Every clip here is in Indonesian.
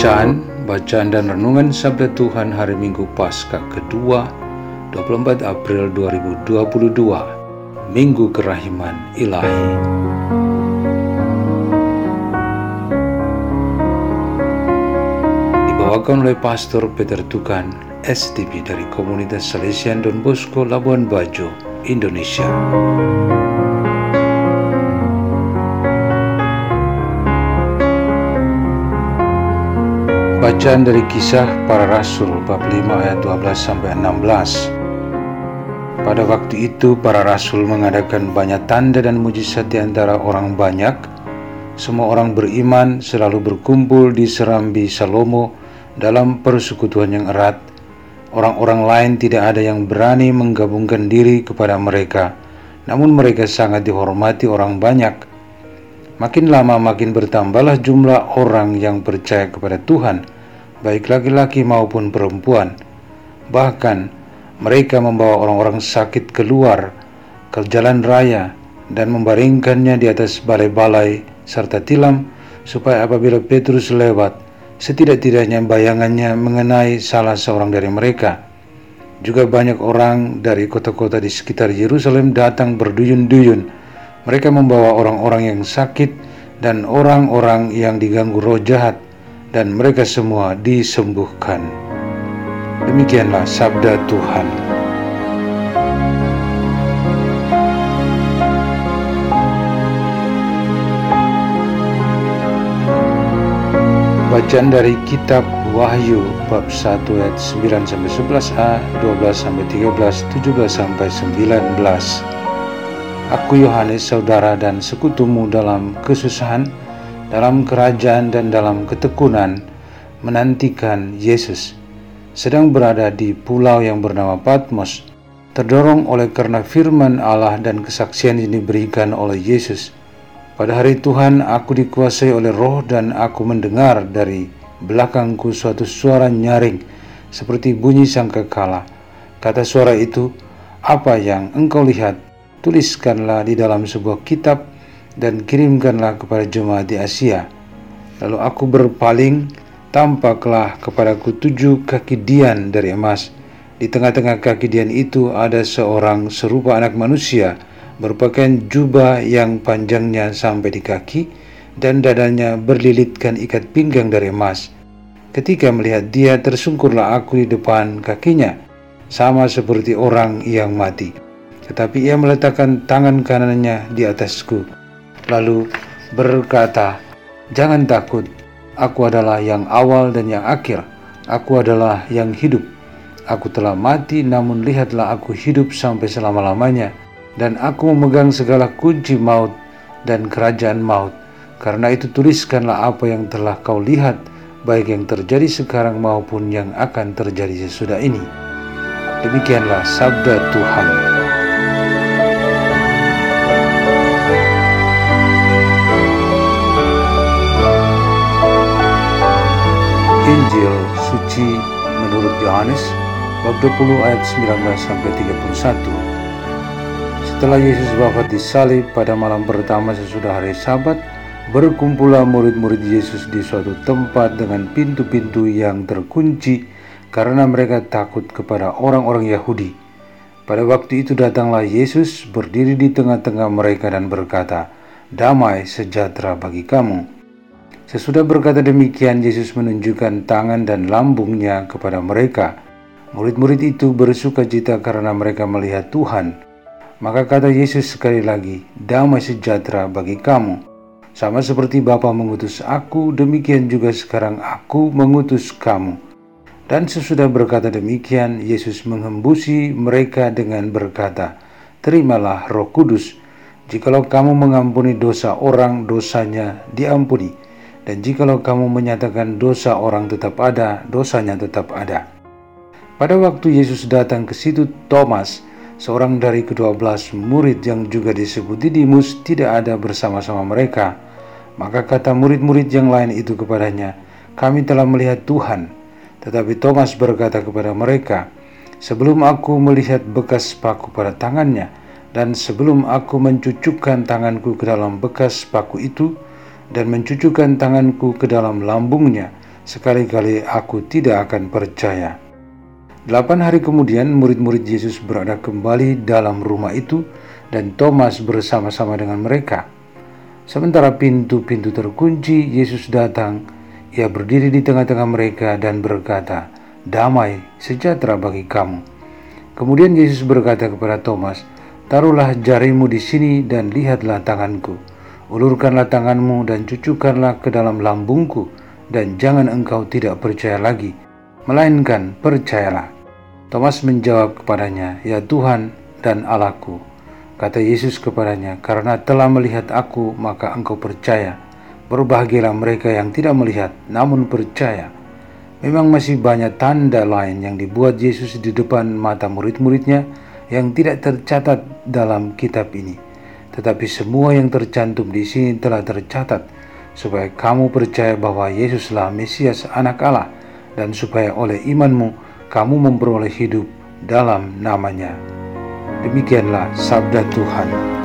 Bacaan Bacaan dan Renungan Sabda Tuhan Hari Minggu Paskah kedua 24 April 2022 Minggu Kerahiman Ilahi Dibawakan oleh Pastor Peter Tukan STP dari Komunitas Salesian Don Bosco Labuan Bajo, Indonesia. Bacaan dari kisah para rasul bab 5 ayat 12 sampai 16. Pada waktu itu para rasul mengadakan banyak tanda dan mujizat di antara orang banyak. Semua orang beriman selalu berkumpul di serambi Salomo dalam persekutuan yang erat. Orang-orang lain tidak ada yang berani menggabungkan diri kepada mereka. Namun mereka sangat dihormati orang banyak. Makin lama makin bertambahlah jumlah orang yang percaya kepada Tuhan, baik laki-laki maupun perempuan. Bahkan mereka membawa orang-orang sakit keluar ke jalan raya dan membaringkannya di atas balai-balai serta tilam supaya apabila Petrus lewat, setidak-tidaknya bayangannya mengenai salah seorang dari mereka. Juga banyak orang dari kota-kota di sekitar Yerusalem datang berduyun-duyun mereka membawa orang-orang yang sakit dan orang-orang yang diganggu roh jahat dan mereka semua disembuhkan. Demikianlah sabda Tuhan. Bacaan dari kitab Wahyu bab 1 ayat 9 sampai 11a, 12 sampai 13, 17 sampai 19. Aku Yohanes, saudara dan sekutumu dalam kesusahan, dalam kerajaan dan dalam ketekunan, menantikan Yesus. Sedang berada di pulau yang bernama Patmos, terdorong oleh karena firman Allah dan kesaksian yang diberikan oleh Yesus. Pada hari Tuhan aku dikuasai oleh roh dan aku mendengar dari belakangku suatu suara nyaring seperti bunyi sangkakala. Kata suara itu, apa yang engkau lihat tuliskanlah di dalam sebuah kitab dan kirimkanlah kepada jemaat di Asia. Lalu aku berpaling, tampaklah kepadaku tujuh kaki dian dari emas. Di tengah-tengah kaki dian itu ada seorang serupa anak manusia, berpakaian jubah yang panjangnya sampai di kaki, dan dadanya berlilitkan ikat pinggang dari emas. Ketika melihat dia, tersungkurlah aku di depan kakinya, sama seperti orang yang mati tetapi ia meletakkan tangan kanannya di atasku, lalu berkata, "Jangan takut, aku adalah yang awal dan yang akhir. Aku adalah yang hidup. Aku telah mati, namun lihatlah aku hidup sampai selama-lamanya, dan aku memegang segala kunci maut dan kerajaan maut. Karena itu tuliskanlah apa yang telah kau lihat, baik yang terjadi sekarang maupun yang akan terjadi sesudah ini." Demikianlah sabda Tuhan. Injil suci menurut Yohanes bab 20 ayat 19 sampai 31. Setelah Yesus wafat disalib pada malam pertama sesudah hari Sabat, berkumpullah murid-murid Yesus di suatu tempat dengan pintu-pintu yang terkunci karena mereka takut kepada orang-orang Yahudi. Pada waktu itu datanglah Yesus berdiri di tengah-tengah mereka dan berkata, "Damai sejahtera bagi kamu." Sesudah berkata demikian, Yesus menunjukkan tangan dan lambungnya kepada mereka. Murid-murid itu bersuka cita karena mereka melihat Tuhan. Maka kata Yesus sekali lagi, damai sejahtera bagi kamu. Sama seperti Bapa mengutus aku, demikian juga sekarang aku mengutus kamu. Dan sesudah berkata demikian, Yesus menghembusi mereka dengan berkata, terimalah roh kudus. Jikalau kamu mengampuni dosa orang, dosanya diampuni. Dan jikalau kamu menyatakan dosa orang tetap ada, dosanya tetap ada. Pada waktu Yesus datang ke situ, Thomas, seorang dari kedua belas murid yang juga disebut Didimus, tidak ada bersama-sama mereka. Maka kata murid-murid yang lain itu kepadanya, "Kami telah melihat Tuhan." Tetapi Thomas berkata kepada mereka, "Sebelum aku melihat bekas paku pada tangannya, dan sebelum aku mencucukkan tanganku ke dalam bekas paku itu, dan mencucukkan tanganku ke dalam lambungnya, sekali-kali aku tidak akan percaya." Delapan hari kemudian, murid-murid Yesus berada kembali dalam rumah itu, dan Thomas bersama-sama dengan mereka. Sementara pintu-pintu terkunci, Yesus datang ia berdiri di tengah-tengah mereka dan berkata, "Damai sejahtera bagi kamu." Kemudian Yesus berkata kepada Thomas, "Taruhlah jarimu di sini dan lihatlah tanganku. Ulurkanlah tanganmu dan cucukkanlah ke dalam lambungku, dan jangan engkau tidak percaya lagi, melainkan percayalah." Thomas menjawab kepadanya, "Ya Tuhan dan Allahku." Kata Yesus kepadanya, "Karena telah melihat aku, maka engkau percaya." Berbahagialah mereka yang tidak melihat namun percaya. Memang masih banyak tanda lain yang dibuat Yesus di depan mata murid-muridnya yang tidak tercatat dalam kitab ini. Tetapi semua yang tercantum di sini telah tercatat supaya kamu percaya bahwa Yesuslah Mesias anak Allah dan supaya oleh imanmu kamu memperoleh hidup dalam namanya. Demikianlah sabda Tuhan.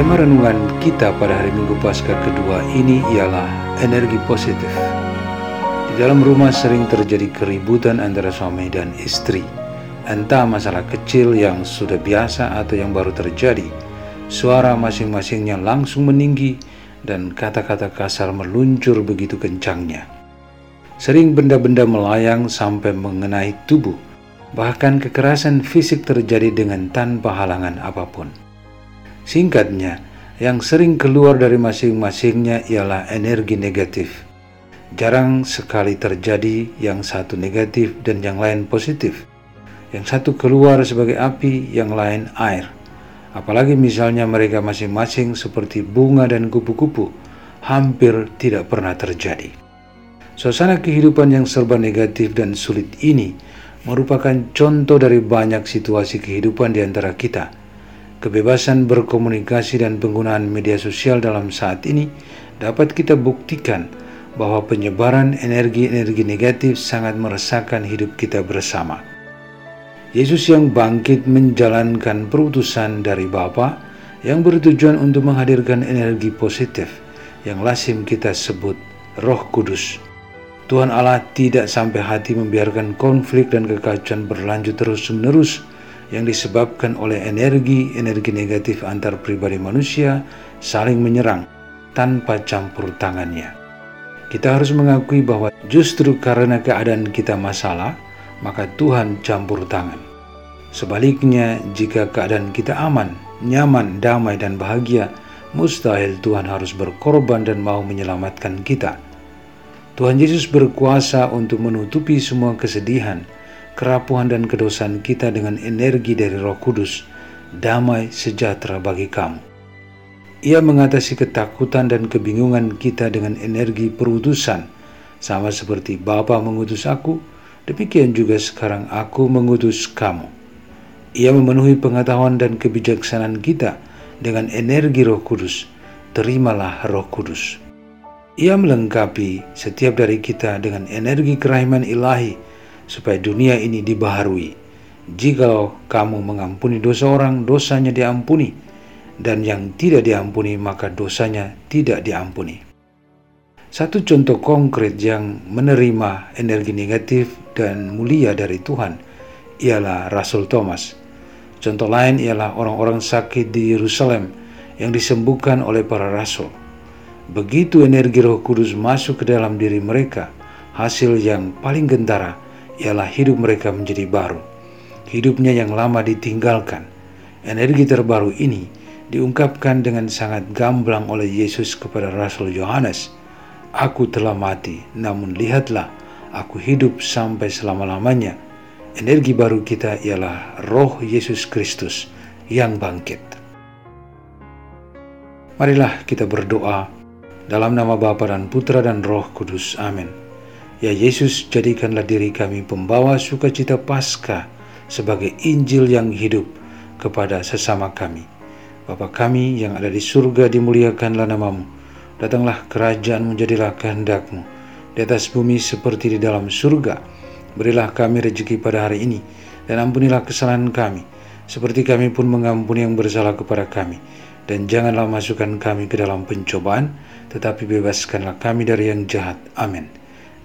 Tema renungan kita pada hari Minggu Paskah kedua ini ialah energi positif. Di dalam rumah sering terjadi keributan antara suami dan istri. Entah masalah kecil yang sudah biasa atau yang baru terjadi. Suara masing-masingnya langsung meninggi dan kata-kata kasar meluncur begitu kencangnya. Sering benda-benda melayang sampai mengenai tubuh. Bahkan kekerasan fisik terjadi dengan tanpa halangan apa pun. Singkatnya, yang sering keluar dari masing-masingnya ialah energi negatif. Jarang sekali terjadi yang satu negatif dan yang lain positif. Yang satu keluar sebagai api, yang lain air. Apalagi misalnya mereka masing-masing seperti bunga dan kupu-kupu, hampir tidak pernah terjadi. Suasana kehidupan yang serba negatif dan sulit ini merupakan contoh dari banyak situasi kehidupan di antara kita – kebebasan berkomunikasi dan penggunaan media sosial dalam saat ini dapat kita buktikan bahwa penyebaran energi-energi negatif sangat meresahkan hidup kita bersama. Yesus yang bangkit menjalankan perutusan dari Bapa yang bertujuan untuk menghadirkan energi positif yang lazim kita sebut Roh Kudus. Tuhan Allah tidak sampai hati membiarkan konflik dan kekacauan berlanjut terus-menerus yang disebabkan oleh energi-energi negatif antar pribadi manusia saling menyerang tanpa campur tangannya. Kita harus mengakui bahwa justru karena keadaan kita masalah, maka Tuhan campur tangan. Sebaliknya, jika keadaan kita aman, nyaman, damai, dan bahagia, mustahil Tuhan harus berkorban dan mau menyelamatkan kita. Tuhan Yesus berkuasa untuk menutupi semua kesedihan, kerapuhan dan kedosaan kita dengan energi dari Roh Kudus, damai sejahtera bagi kamu. Ia mengatasi ketakutan dan kebingungan kita dengan energi perutusan, sama seperti Bapa mengutus aku, demikian juga sekarang aku mengutus kamu. Ia memenuhi pengetahuan dan kebijaksanaan kita dengan energi Roh Kudus. Terimalah Roh Kudus. Ia melengkapi setiap dari kita dengan energi kerahiman ilahi supaya dunia ini dibaharui. Jikalau kamu mengampuni dosa orang, dosanya diampuni, dan yang tidak diampuni, maka dosanya tidak diampuni. Satu contoh konkret yang menerima energi negatif dan mulia dari Tuhan ialah Rasul Thomas. Contoh lain ialah orang-orang sakit di Yerusalem yang disembuhkan oleh para rasul. Begitu energi Roh Kudus masuk ke dalam diri mereka, hasil yang paling gentara ialah hidup mereka menjadi baru. Hidupnya yang lama ditinggalkan. Energi terbaru ini diungkapkan dengan sangat gamblang oleh Yesus kepada Rasul Yohanes. Aku telah mati, namun lihatlah, aku hidup sampai selama-lamanya. Energi baru kita ialah roh Yesus Kristus yang bangkit. Marilah kita berdoa dalam nama Bapa dan Putra dan Roh Kudus. Amin. Ya Yesus, jadikanlah diri kami pembawa sukacita Paskah sebagai Injil yang hidup kepada sesama kami Bapa kami yang ada di surga dimuliakanlah namamu. Datanglah kerajaan menjadilah kehendakmu di atas bumi seperti di dalam surga. Berilah kami rezeki pada hari ini dan ampunilah kesalahan kami seperti kami pun mengampuni yang bersalah kepada kami. Dan janganlah masukkan kami ke dalam pencobaan, tetapi bebaskanlah kami dari yang jahat. Amin.